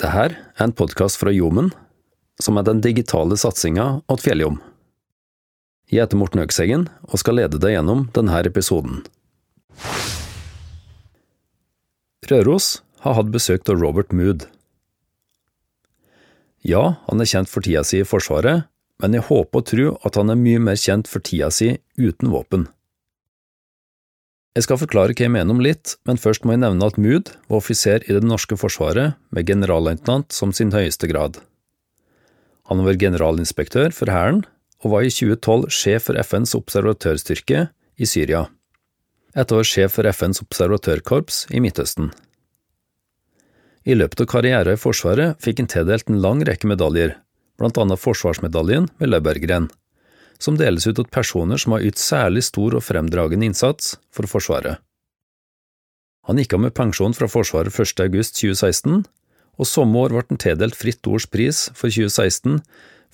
Det her er en podkast fra Jomen, som er den digitale satsinga åt Fjelljom. Jeg heter Morten Økseggen og skal lede deg gjennom denne episoden. Røros har hatt besøk av Robert Mood. Ja, han er kjent for tida si i Forsvaret, men jeg håper og tror at han er mye mer kjent for tida si uten våpen. Jeg skal forklare hva jeg mener om litt, men først må jeg nevne at Mood var offiser i det norske forsvaret med generalløytnant som sin høyeste grad. Han var generalinspektør for Hæren og var i 2012 sjef for FNs observatørstyrke i Syria, etter å være sjef for FNs observatørkorps i Midtøsten. I løpet av karrieren i Forsvaret fikk han tildelt en lang rekke medaljer, blant annet Forsvarsmedaljen med Løberggren, som deles ut til personer som har ytt særlig stor og fremdragende innsats for Forsvaret. Han gikk av med pensjon fra Forsvaret 1. august 2016, og samme år ble han tildelt Fritt Ords pris for 2016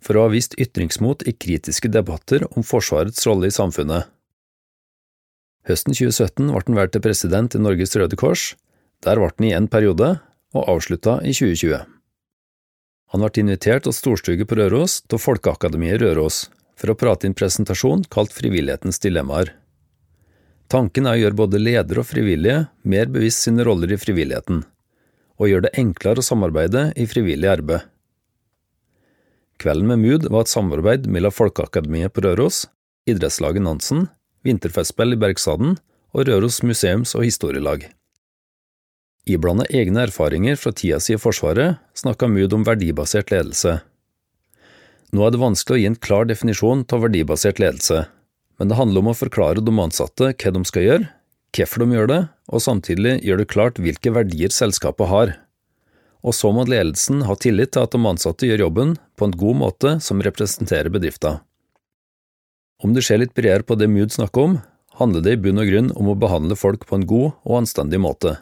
for å ha vist ytringsmot i kritiske debatter om Forsvarets rolle i samfunnet. Høsten 2017 ble han valgt til president i Norges Røde Kors, der ble han i en periode, og avslutta i 2020. Han ble invitert til storstuget på Røros til Folkeakademiet Røros for å prate i en presentasjon kalt Frivillighetens dilemmaer. Tanken er å gjøre både ledere og frivillige mer bevisst sine roller i frivilligheten, og gjøre det enklere å samarbeide i frivillig arbeid. Kvelden med Mood var et samarbeid mellom Folkeakademiet på Røros, idrettslaget Nansen, Vinterfestspill i Bergsaden og Røros museums- og historielag. Iblanda egne erfaringer fra tida si i Forsvaret snakka Mood om verdibasert ledelse. Nå er det vanskelig å gi en klar definisjon av verdibasert ledelse, men det handler om å forklare de ansatte hva de skal gjøre, hvorfor de gjør det, og samtidig gjøre det klart hvilke verdier selskapet har. Og så må ledelsen ha tillit til at de ansatte gjør jobben på en god måte som representerer bedriften. Om du ser litt bredere på det Mood snakker om, handler det i bunn og grunn om å behandle folk på en god og anstendig måte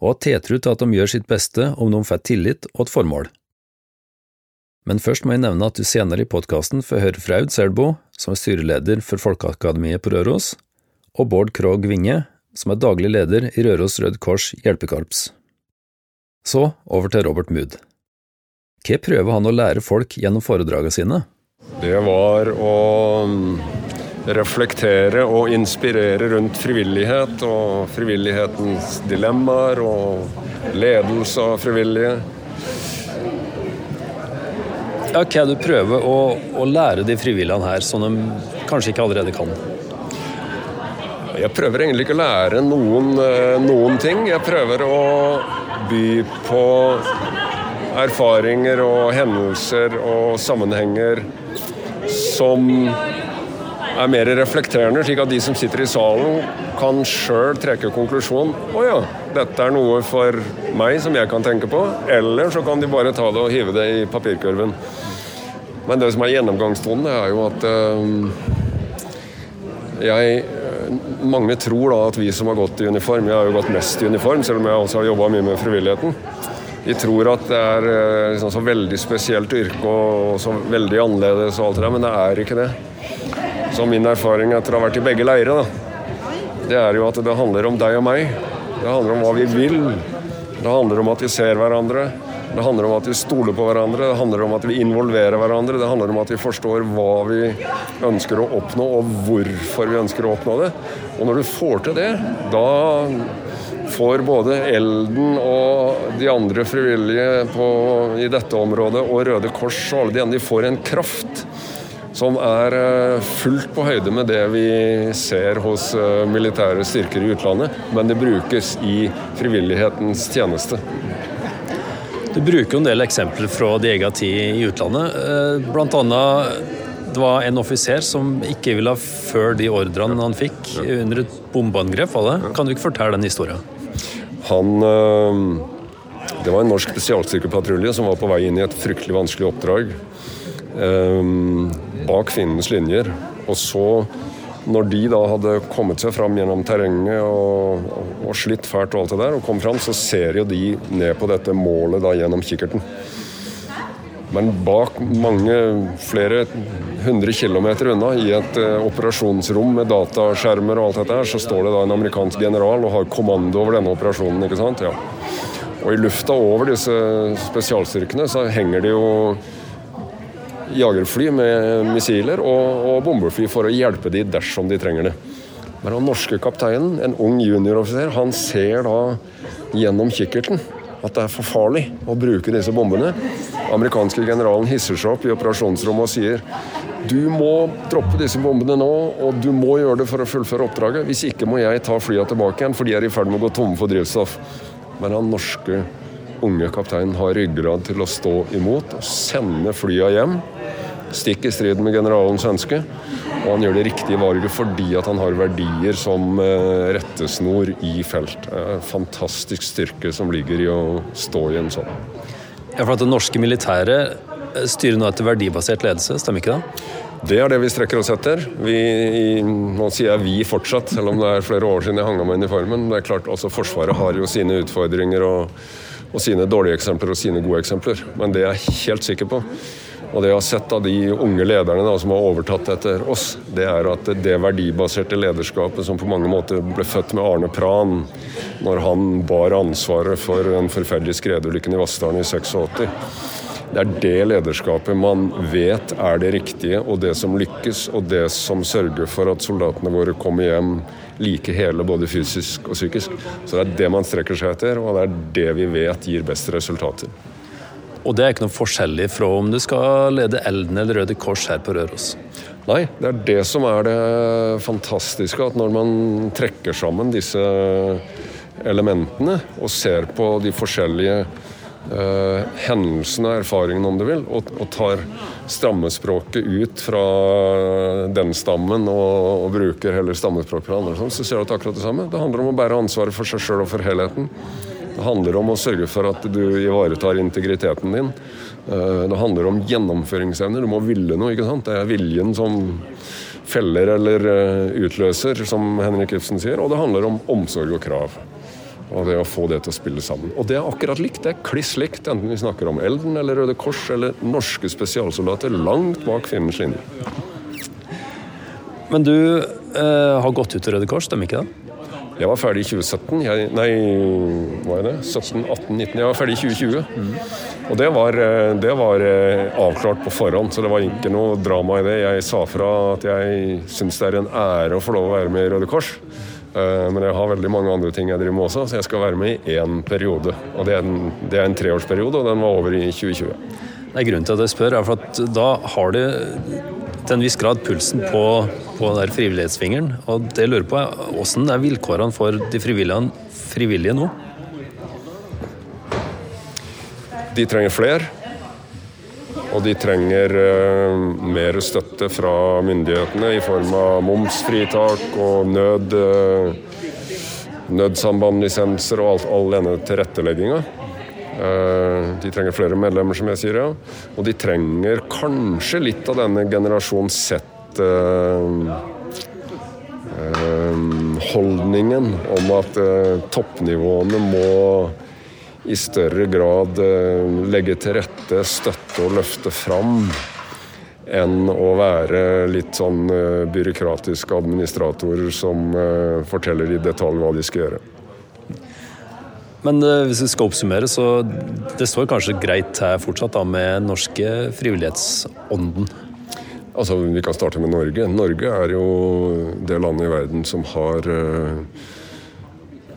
og ha tiltro til at de gjør sitt beste om de får tillit og et formål. Men først må jeg nevne at du senere i podkasten får høre fra Aud Selbo, som er styreleder for Folkeakademiet på Røros, og Bård Krogh Winge, som er daglig leder i Røros Rød Kors hjelpekorps. Så over til Robert Mood. Hva prøver han å lære folk gjennom foredragene sine? Det var å reflektere og inspirere rundt frivillighet og frivillighetens dilemmaer og ledelse av frivillige. Hva er det du prøver å, å lære de frivillige her, som de kanskje ikke allerede kan? Jeg prøver egentlig ikke å lære noen, noen ting. Jeg prøver å by på erfaringer og hendelser og sammenhenger som er mer reflekterende, slik at de som sitter i salen kan sjøl trekke konklusjonen å ja, dette er noe for meg som jeg kan tenke på. Eller så kan de bare ta det og hive det i papirkurven. Men det som er gjennomgangstonen, er jo at øh, jeg Mange tror da at vi som har gått i uniform Jeg har jo gått mest i uniform, selv om jeg også har jobba mye med frivilligheten. De tror at det er liksom, så veldig spesielt yrke og så veldig annerledes og alt det der, men det er ikke det. Så min erfaring etter å ha vært i begge leirer, det er jo at det handler om deg og meg. Det handler om hva vi vil. Det handler om at vi ser hverandre. Det handler om at vi stoler på hverandre, det handler om at vi involverer hverandre. Det handler om at vi forstår hva vi ønsker å oppnå, og hvorfor vi ønsker å oppnå det. Og når du får til det, da får både Elden og de andre frivillige på, i dette området og Røde Kors og alle de andre, de får en kraft som er eh, fullt på høyde med det vi ser hos eh, militære styrker i utlandet, men det brukes i frivillighetens tjeneste. Du bruker jo en del eksempler fra din egen tid i utlandet. Eh, blant annet det var en offiser som ikke ville følge de ordrene han fikk under et bombeangrep. Kan du ikke fortelle den historien? Han Det var en norsk spesialstyrkepatrulje som var på vei inn i et fryktelig vanskelig oppdrag bak fiendens linjer. Og så, når de da hadde kommet seg fram gjennom terrenget og, og, slitt fælt og alt det der, og kom fram, så ser jo de ned på dette målet da gjennom kikkerten. Men bak mange, flere hundre kilometer unna, i et uh, operasjonsrom med dataskjermer og alt dette her, så står det da en amerikansk general og har kommando over denne operasjonen. ikke sant? Ja. Og i lufta over disse spesialstyrkene så henger det jo jagerfly med missiler og, og bombefly for å hjelpe de dersom de trenger det. Men den norske kapteinen, en ung junioroffiser, han ser da gjennom kikkerten at det er for farlig å bruke disse bombene. Amerikanske generalen hisser seg opp i operasjonsrommet og sier du må droppe disse bombene nå, og du må gjøre det for å fullføre oppdraget. Hvis ikke må jeg ta flya tilbake igjen, for de er i ferd med å gå tomme for drivstoff. Men den norske unge kapteinen har ryggrad til å stå imot og sende flya hjem. Stikk i strid med generalens ønske. Og han gjør det riktige valget fordi at han har verdier som eh, rettesnor i felt. Fantastisk styrke som ligger i å stå i en sånn. Ja, for at Det norske militæret styrer nå etter verdibasert ledelse, stemmer ikke det? Det er det vi strekker oss etter. Vi, nå sier jeg vi fortsatt, selv om det er flere år siden jeg hang av meg uniformen. Det er klart, altså Forsvaret har jo sine utfordringer og, og sine dårlige eksempler og sine gode eksempler. Men det er jeg helt sikker på. Og det jeg har sett av de unge lederne da, som har overtatt etter oss, det er at det verdibaserte lederskapet som på mange måter ble født med Arne Pran når han bar ansvaret for den forferdelige skredulykken i Vassdalen i 86 det er det lederskapet man vet er det riktige, og det som lykkes, og det som sørger for at soldatene våre kommer hjem like hele både fysisk og psykisk. Så det er det man strekker seg etter, og det er det vi vet gir best resultater. Og det er ikke noe forskjellig fra om du skal lede Elden eller Røde Kors her på Røros? Nei, det er det som er det fantastiske. At når man trekker sammen disse elementene og ser på de forskjellige uh, hendelsene, erfaringene om du vil, og, og, tar stammespråket ut fra den stammen og, og bruker heller stammespråk fra andre, så ser du at det akkurat det samme. Det handler om å bære ansvaret for seg sjøl og for helheten. Det handler om å sørge for at du ivaretar integriteten din. Uh, det handler om gjennomføringsevne. Du må ville noe. ikke sant? Det er viljen som feller eller uh, utløser, som Henrik Ibsen sier. Og det handler om omsorg og krav og det å få det til å spille sammen. Og det er akkurat likt. Det er kliss likt, enten vi snakker om Elden eller Røde Kors eller norske spesialsoldater langt bak fiendens linje. Men du eh, har gått ut til Røde Kors, stemmer ikke det? Jeg var ferdig i 2017. Jeg, nei, hva er det? 17, 18, 19 Jeg var ferdig i 2020. Mm. Og det var, eh, det var, eh, avklart på forhånd, så det var ikke noe drama i det. Jeg sa fra at jeg syns det er en ære å få lov å være med i Røde Kors. Eh, men jeg har veldig mange andre ting jeg driver med også, så jeg skal være med i én periode. Og det er, en, det er en treårsperiode, og den var over i 2020. Nei, grunnen til at jeg spør, er for at da har du til en viss grad pulsen på, på der frivillighetsfingeren. Og det jeg lurer på er hvordan er vilkårene for de frivillige, frivillige nå? De trenger flere. Og de trenger uh, mer støtte fra myndighetene i form av momsfritak og nød, uh, nødsambandlisenser og alt, all denne tilrettelegginga. Uh, de trenger flere medlemmer, som jeg sier, ja. Og de trenger kanskje litt av denne generasjon Z holdningen om at toppnivåene må i større grad eh, legge til rette, støtte og løfte fram enn å være litt sånn byråkratisk byråkratiske administratorer som eh, forteller i detalj hva de skal gjøre. Men hvis vi skal oppsummere, så det står kanskje greit her fortsatt da med norske frivillighetsånden? Altså, Vi kan starte med Norge. Norge er jo det landet i verden som har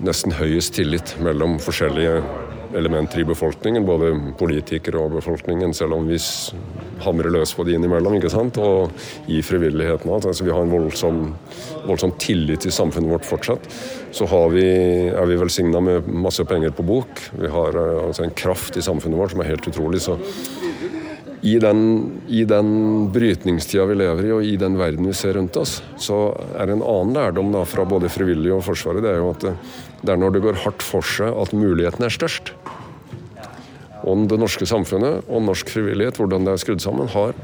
nesten høyest tillit mellom forskjellige elementer i befolkningen, både politikere og befolkningen, selv om vi hamrer løs på de innimellom. ikke sant? Og i frivilligheten altså Vi har en voldsom, voldsom tillit til samfunnet vårt fortsatt. Så vi, er vi velsigna med masse penger på bok. Vi har eh, altså en kraft i samfunnet vårt som er helt utrolig. så i den, I den brytningstida vi lever i, og i den verden vi ser rundt oss, så er det en annen lærdom da, fra både frivillige og Forsvaret. Det er jo at det, det er når det går hardt for seg at mulighetene er størst. Og det norske samfunnet og norsk frivillighet, hvordan det er skrudd sammen, har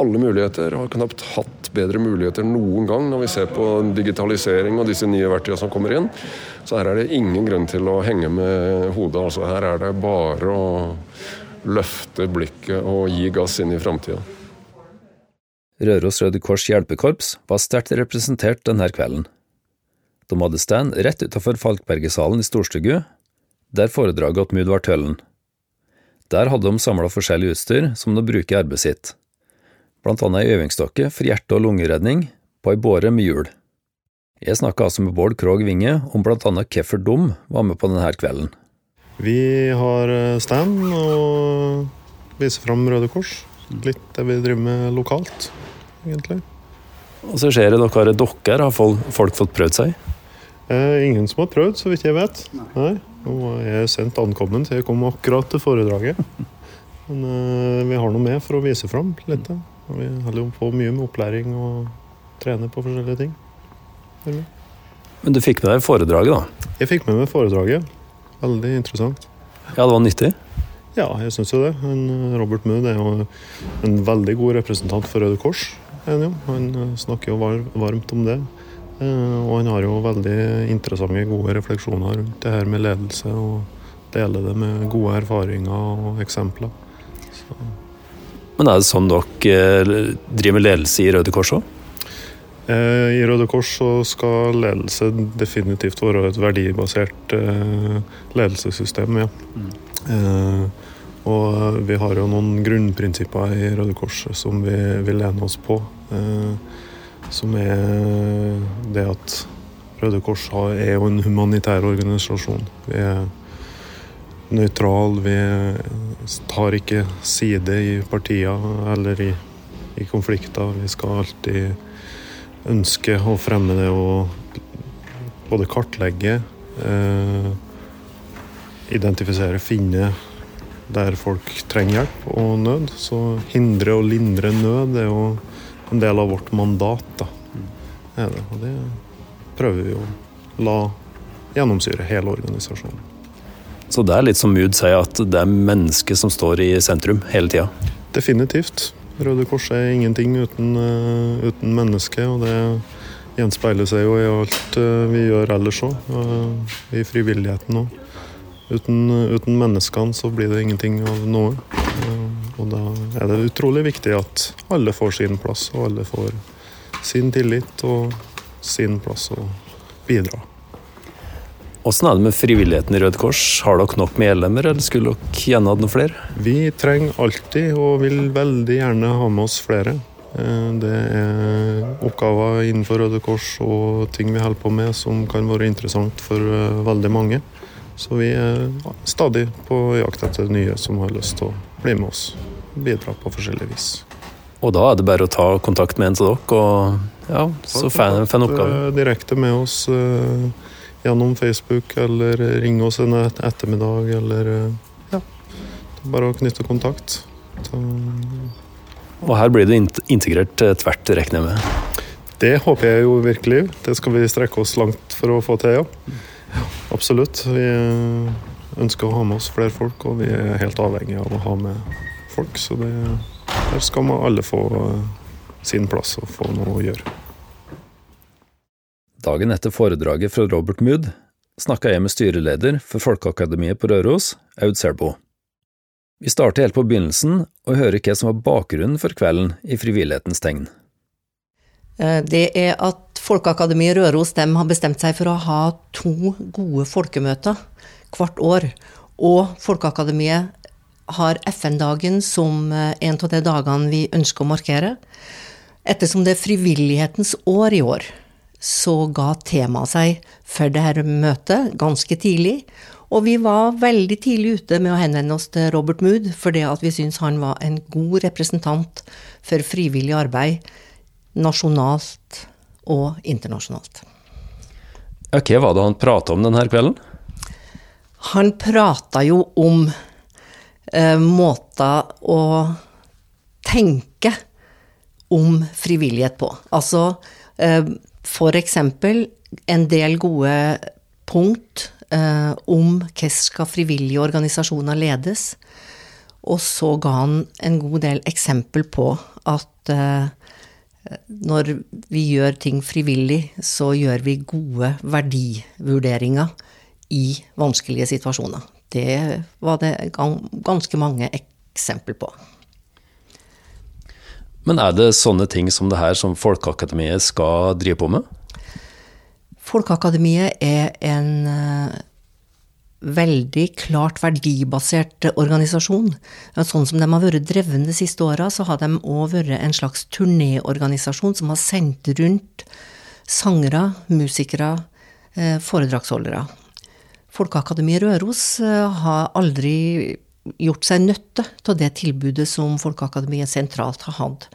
alle muligheter. Har knapt hatt bedre muligheter noen gang når vi ser på digitalisering og disse nye verktøyene som kommer inn. Så her er det ingen grunn til å henge med hodet. Altså, her er det bare å løfte blikket og gi gass inn i framtida. Røros Røde Kors hjelpekorps var sterkt representert denne kvelden. De hadde stand rett utenfor Falkbergesalen i Storstugu, der foredraget åt Mudvard tøllen. Der hadde de samla forskjellig utstyr som de bruker i arbeidet sitt, blant annet ei øvingsdokke for hjerte- og lungeredning på ei båre med hjul. Jeg snakka altså med Bård Krogh Winge om blant annet hvorfor de var med på denne kvelden. Vi har eh, stand og viser fram Røde Kors. Litt det vi driver med lokalt, egentlig. Og så ser jeg dere dokker. Har folk, folk fått prøvd seg? Eh, ingen som har prøvd, så vidt jeg vet. Nei. Nå er jeg sendt ankommen til jeg kom akkurat til foredraget. Men eh, vi har noe med for å vise fram litt. da. Og vi holder jo på mye med opplæring og trener på forskjellige ting. Eller? Men du fikk med deg foredraget, da? Jeg fikk med meg foredraget. Veldig interessant. Ja, det var nyttig? Ja, jeg syns jo det. En eh, Robert Mood er jo en veldig god representant for Røde Kors. Han jo. Han eh, snakker jo varmt om det. Eh, Og han har jo veldig interessante, gode refleksjoner rundt det her med ledelse, og deler det med gode erfaringer og eksempler. Så, Men er det sånn dere driver med ledelse i Røde Kors òg? Eh, I Røde Kors skal ledelse definitivt være et verdibasert eh, ledelsessystem, ja. Eh, og vi har jo noen grunnprinsipper i Røde Kors som vi vil lene oss på. Som er det at Røde Kors er jo en humanitær organisasjon. Vi er nøytral, vi tar ikke side i partier eller i, i konflikter. Vi skal alltid ønske å fremme det å både kartlegge, eh, identifisere, finne der folk trenger hjelp og nød. Så hindre og lindre nød er jo en del av vårt mandat. da. Er det. Og det prøver vi å la gjennomsyre hele organisasjonen. Så det er litt som Mood sier, at det er mennesket som står i sentrum hele tida. Definitivt. Røde Kors er ingenting uten, eh, uten mennesket, og det gjenspeiler seg jo i alt eh, vi gjør ellers òg. I frivilligheten òg. Uten, uten menneskene så blir det ingenting av noe. Eh, Og da er det utrolig viktig at alle får sin plass, og alle får sin tillit og sin plass å bidra. Åssen er det med frivilligheten i Røde Kors? Har dere nok medlemmer, eller skulle dere gjerne hatt noen flere? Vi trenger alltid og vil veldig gjerne ha med oss flere. Eh, Det er oppgaver innenfor Røde Kors og ting vi holder på med som kan være interessant for eh, veldig mange. Så vi er stadig på jakt etter nye som har lyst til å bli med oss. Bidra på forskjellig vis. Og da er det bare å ta kontakt med en av dere, og ja, så får en oppgave. Eh, Direkte med oss gjennom Facebook, eller ringe oss en ettermiddag, eller eh, ja. Det er Bare å knytte kontakt. Så Og her blir det integrert eh, tvert, regner jeg med. Det håper jeg jo virkelig. Det skal vi strekke oss langt for å få til, ja. Absolutt. Vi eh, ønsker å ha med oss flere folk, og vi er helt avhengig av å ha med folk. Så det, der skal man alle få sin plass og få noe å gjøre. Dagen etter foredraget fra Robert Mood snakka jeg med styreleder for Folkeakademiet på Røros, Aud Serbo. Vi starter helt på begynnelsen og hører hva som var bakgrunnen for kvelden i frivillighetens tegn. Eh, Det er at Folkeakademiet Røros har bestemt seg for å ha to gode folkemøter hvert år. Og Folkeakademiet har FN-dagen som eh, en av de dagene vi ønsker å markere. Ettersom det er frivillighetens år i år, så ga temaet seg for dette møtet ganske tidlig. Og vi var veldig tidlig ute med å henvende oss til Robert Mood, fordi at vi syntes han var en god representant for frivillig arbeid nasjonalt og internasjonalt. Hva hva var det han prata om denne kvelden? Han prata jo om eh, måter å tenke om frivillighet på. Altså eh, eksempel en del gode punkt eh, om hvordan skal frivillige organisasjoner ledes. Og så ga han en god del eksempel på at eh, når vi gjør ting frivillig, så gjør vi gode verdivurderinger i vanskelige situasjoner. Det var det ganske mange eksempel på. Men er det sånne ting som det her som Folkeakademiet skal drive på med? Folkeakademiet er en eh, veldig klart verdibasert organisasjon. Sånn som de har vært dreven de siste åra, så har de òg vært en slags turnéorganisasjon som har sendt rundt sangere, musikere, eh, foredragsholdere. Folkeakademiet Røros eh, har aldri gjort seg nøtte av det tilbudet som Folkeakademiet sentralt har hatt.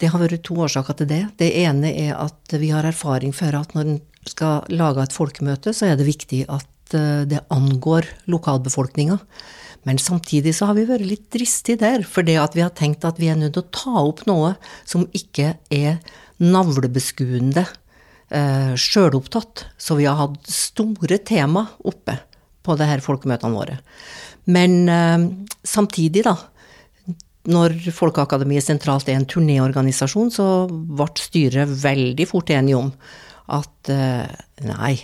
Det har vært to årsaker til det. Det ene er at vi har erfaring for at når en skal lage et folkemøte, så er det viktig at Eh, det angår lokalbefolkninga. Men samtidig så har vi vært litt dristige der, for det at vi har tenkt at vi er nødt til å ta opp noe som ikke er navlebeskuende, eh, sjølopptatt. Så vi har hatt store tema oppe på det her folkemøtene våre. Men eh, samtidig, da, når Folkeakademiet sentralt er en turnéorganisasjon, så ble styret veldig fort enige om at eh, nei,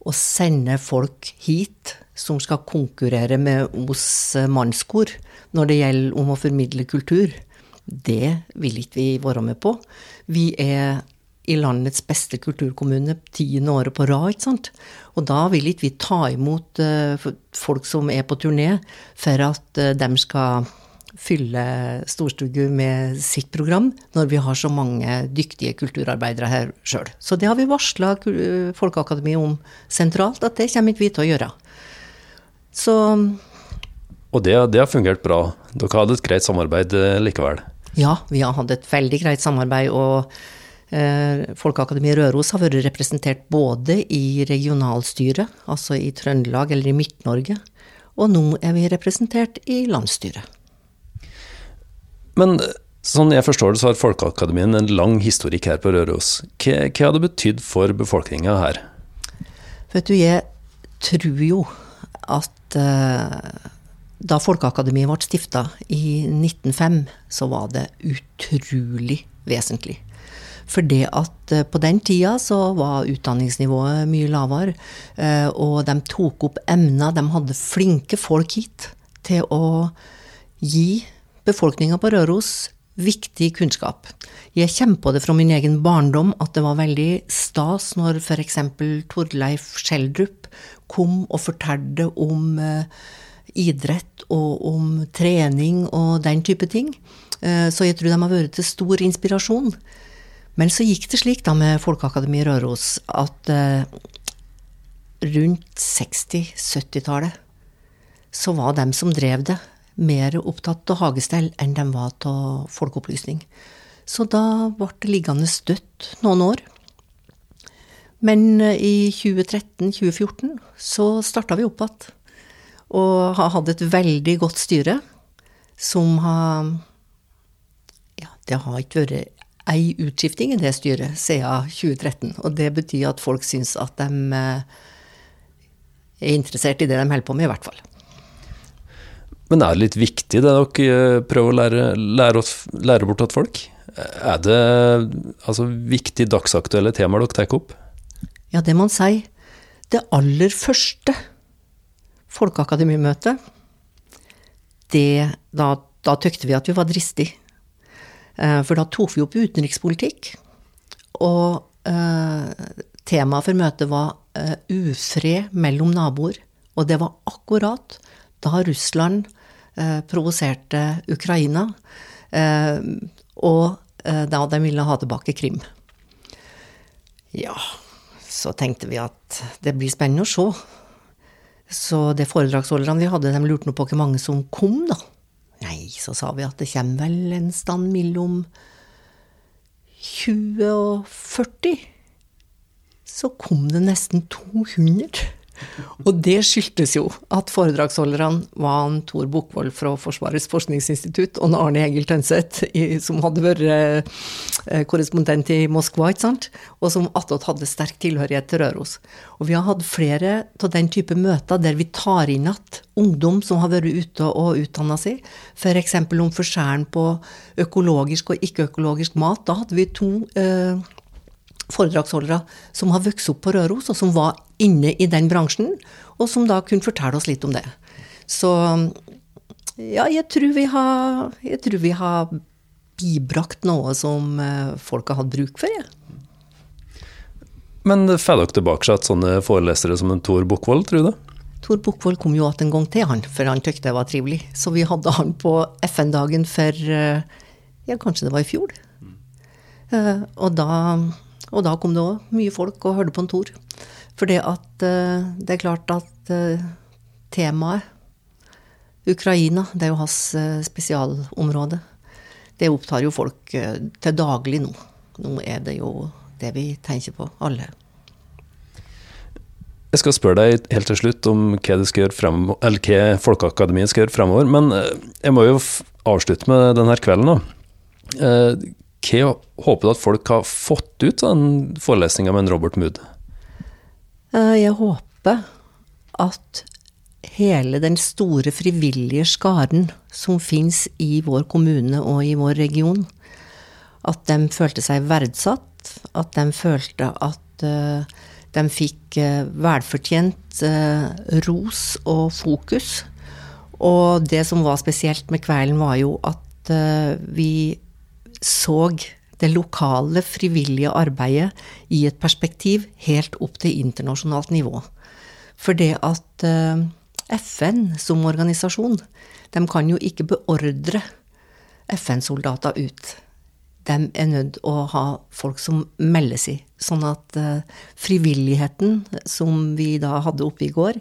å sende folk hit som skal konkurrere med oss mannskor når det gjelder om å formidle kultur, det vil ikke vi være med på. Vi er i landets beste kulturkommune tiende året på rad, ikke sant. Og da vil ikke vi ta imot uh, folk som er på turné, for at uh, de skal fylle storstugu med sitt program, når vi har så mange dyktige kulturarbeidere her sjøl. Så det har vi varsla Folkeakademiet om sentralt, at det kommer ikke vi til å gjøre. Så Og det, det, har fungert bra? Dere hadde et greit samarbeid eh, likevel? Ja, vi har hatt et veldig greit samarbeid. og eh, Folkeakademiet Røros har vært representert både i regionalstyret, altså i Trøndelag eller i Midt-Norge, og nå er vi representert i landsstyret. Men sånn jeg forstår det, så har Folkeakademien en lang historikk her på Røros. Hva, hva har det betydd for befolkninga her? Vet du, jeg tror jo at uh, da Folkeakademiet ble stifta i 1905, så var det utrolig vesentlig. For det at uh, på den tida så var utdanningsnivået mye lavere, uh, og de tok opp emner. De hadde flinke folk hit til å gi befolkninga på Røros viktig kunnskap. Jeg kommer på det fra min egen barndom at det var veldig stas når f.eks. Torleif Schjelderup kom og fortalte om eh, idrett og om trening og den type ting. Eh, så jeg tror de har vært til stor inspirasjon. Men så gikk det slik da med Folkeakademiet Røros at eh, rundt 60-70-tallet så var dem som drev det, mer opptatt av hagestell enn de var av folkeopplysning. Så da ble det liggende støtt noen år. Men eh, i 2013-2014 så starta vi opp igjen. Og har hatt et veldig godt styre som har Ja, det har ikke vært ei utskifting i det styret siden 2013. Og det betyr at folk syns at de eh, er interessert i det de holder på med, i hvert fall. Men er det litt viktig det dere eh, prøver å lære, lære, oss, lære bort til folk? Er det altså, viktig dagsaktuelle temaer dere tar opp? Ja, det må man si. Det aller første folkeakademimøtet, det Da, da tykte vi at vi var dristige. Eh, for da tok vi opp utenrikspolitikk. Og eh, temaet for møtet var eh, ufred mellom naboer. Og det var akkurat da Russland provoserte Ukraina, og da de ville ha tilbake Krim. Ja, så tenkte vi at det blir spennende å se. Så det foredragsholderne vi hadde, de lurte nå på hvor mange som kom, da. Nei, så sa vi at det kommer vel en stand mellom 20 og 40. Så kom det nesten 200. Og det skyldtes jo at foredragsholderne var han Tor Bokvold fra Forsvarets forskningsinstitutt og Arne Egil Tønseth, som hadde vært eh, korrespondent i Moskva, ikke sant? og som attåt hadde sterk tilhørighet til Røros. Og vi har hatt flere av den type møter der vi tar inn igjen ungdom som har vært ute og utdanna seg, f.eks. om forskjellen på økologisk og ikke-økologisk mat. Da hadde vi to eh, foredragsholdere som har vokst opp på Røros, og som var inne i den bransjen, og som da kunne fortelle oss litt om det. Så ja, jeg tror vi har, jeg tror vi har bibrakt noe som eh, folk har hatt bruk for, jeg. Men får dere tilbake seg sånne forelesere som en Tor Bukkvold, tror du? Tor Bukkvold kom jo igjen en gang til, han, for han syntes det var trivelig. Så vi hadde han på FN-dagen for eh, ja, kanskje det var i fjor. Uh, og, da, og, da, kom det òg mye folk og hørte på en Tor. For uh, det er klart at uh, temaet Ukraina, det er jo hans spesialområde. Det opptar jo folk til daglig nå. Nå er det jo det vi tenker på, alle. Jeg skal spørre deg helt til slutt om hva, frem, hva Folkeakademiet skal gjøre fremover, men eh, jeg må jo avslutte med denne kvelden. da. Eh, hva håper du at folk har fått ut av den forelesninga med Robert Mood? Eh, jeg håper at hele den store frivillige skaren som fins i vår kommune og i vår region, at de følte seg verdsatt, at de følte at de fikk eh, velfortjent eh, ros og fokus. Og det som var spesielt med kvelden, var jo at eh, vi så det lokale, frivillige arbeidet i et perspektiv helt opp til internasjonalt nivå. For det at FN som organisasjon, de kan jo ikke beordre FN-soldater ut de er nødt å ha folk som melder seg. Sånn at uh, frivilligheten som vi da hadde oppe i går,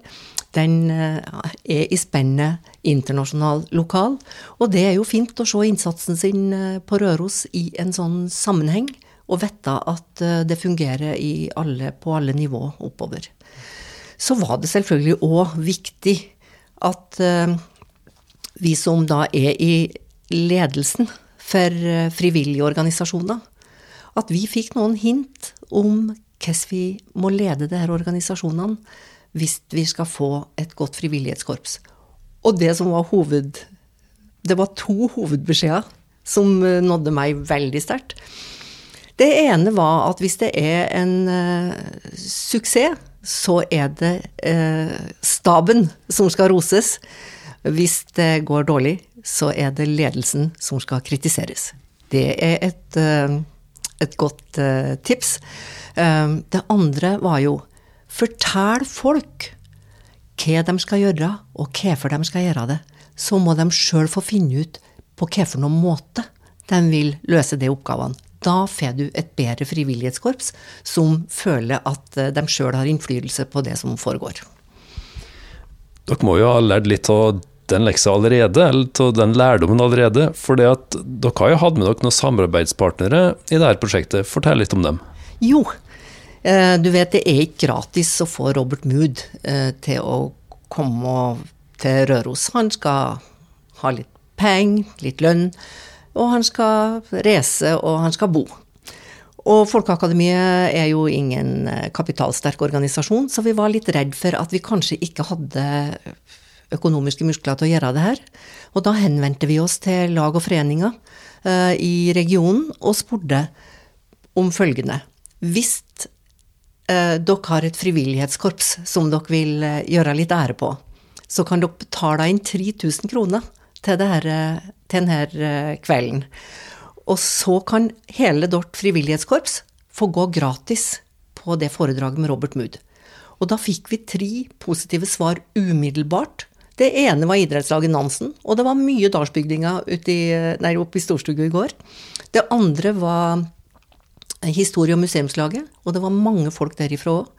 den uh, er i spennet internasjonal, lokal. Og det er jo fint å se innsatsen sin uh, på Røros i en sånn sammenheng, og vite at det fungerer alle, på alle nivå oppover. Så var det selvfølgelig òg viktig at vi som da er i ledelsen, for eh, frivillige organisasjoner. At vi fikk noen hint om hvordan vi må lede disse organisasjonene hvis vi skal få et godt frivillighetskorps. Og det som var hoved... Det var to hovedbeskjeder som eh, nådde meg veldig sterkt. Det ene var at hvis det er en uh, suksess, så er det uh, staben som skal roses. Hvis det går dårlig, så er det ledelsen som skal kritiseres. Det er et, uh, et godt tips. Det andre var jo fortell folk hva de skal gjøre, og hvorfor de skal gjøre det. Så må de sjøl få finne ut på hvilken måte de vil løse de oppgavene. Da får du et bedre frivillighetskorps som føler at de sjøl har innflytelse på det som foregår. Dere må jo ha lært litt av den leksa allerede, eller av den lærdommen allerede. For det at dere har jo hatt med dere noen samarbeidspartnere i dette prosjektet. Fortell litt om dem. Jo, eh, du vet det er ikke gratis å få Robert Mood eh, til å komme til Røros. Han skal ha litt penger, litt lønn, og han skal reise, og han skal bo. Og Folkeakademiet er jo ingen eh, kapitalsterk organisasjon, så vi var litt redd for at vi kanskje ikke hadde økonomiske muskler til å gjøre det her. Og da henvendte vi oss til lag og foreninger i regionen og spurte om følgende. Hvis dere har et frivillighetskorps som dere vil uh, gjøre litt ære på, så kan dere betale inn 3000 kroner til, her, til denne kvelden. Og så kan hele dort frivillighetskorps få gå gratis på det foredraget med Robert Mood. Og da fikk vi tre positive svar umiddelbart. Det ene var idrettslaget Nansen, og det var mye dalsbygdinger oppe i Storstugu i går. Det andre var historie- og museumslaget, og det var mange folk derifra òg.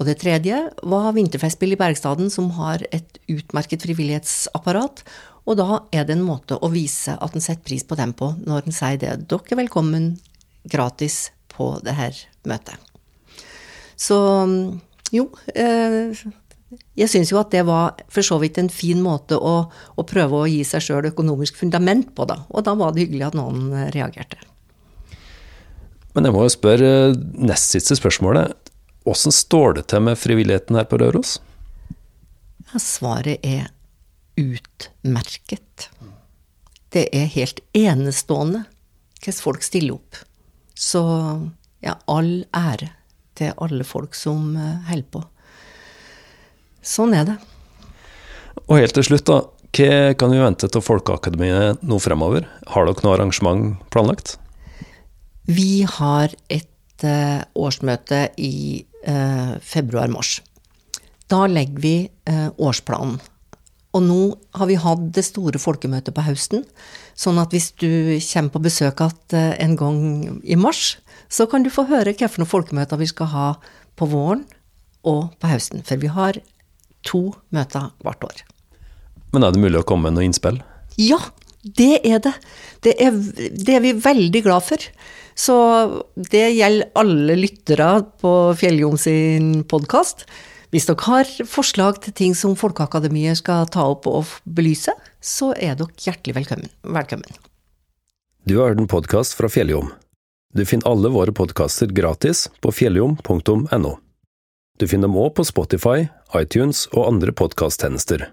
Og det tredje var Vinterfestspill i Bergstaden, som har et utmerket frivillighetsapparat. Og da er det en måte å vise at en setter pris på dem på, når en sier det. Dere er velkommen gratis på det her møtet. Så jo, eh, jeg syns jo at det var for så vidt en fin måte å, å prøve å gi seg sjøl økonomisk fundament på, da. Og da var det hyggelig at noen reagerte. Men jeg må jo spørre nest siste spørsmålet. Åssen står det til med frivilligheten her på Røros? Svaret er utmerket. Det er helt enestående hvordan folk stiller opp. Så ja, all ære til alle folk som eh, holder på. Sånn er det. Og helt til slutt, da. Hva kan vi vente til Folkeakademiet nå fremover? Har dere noe arrangement planlagt? Vi har et uh, årsmøte i uh, februar-mars. Da legger vi eh, årsplanen. Og nå har vi hatt det store folkemøtet på høsten, sånn at hvis du kommer på besøk igjen eh, en gang i mars, så kan du få høre hvilke folkemøter vi skal ha på våren og på høsten. For vi har to møter hvert år. Men er det mulig å komme med noe innspill? Ja, det er det. Det er, det er vi veldig glad for. Så det gjelder alle lyttere på Fjelljom sin podkast. Hvis dere har forslag til ting som Folkeakademiet skal ta opp og belyse, så er dere hjertelig velkommen. velkommen. Du har hørt en podkast fra Fjelljom. Du finner alle våre podkaster gratis på fjelljom.no. Du finner dem òg på Spotify, iTunes og andre podkasttjenester.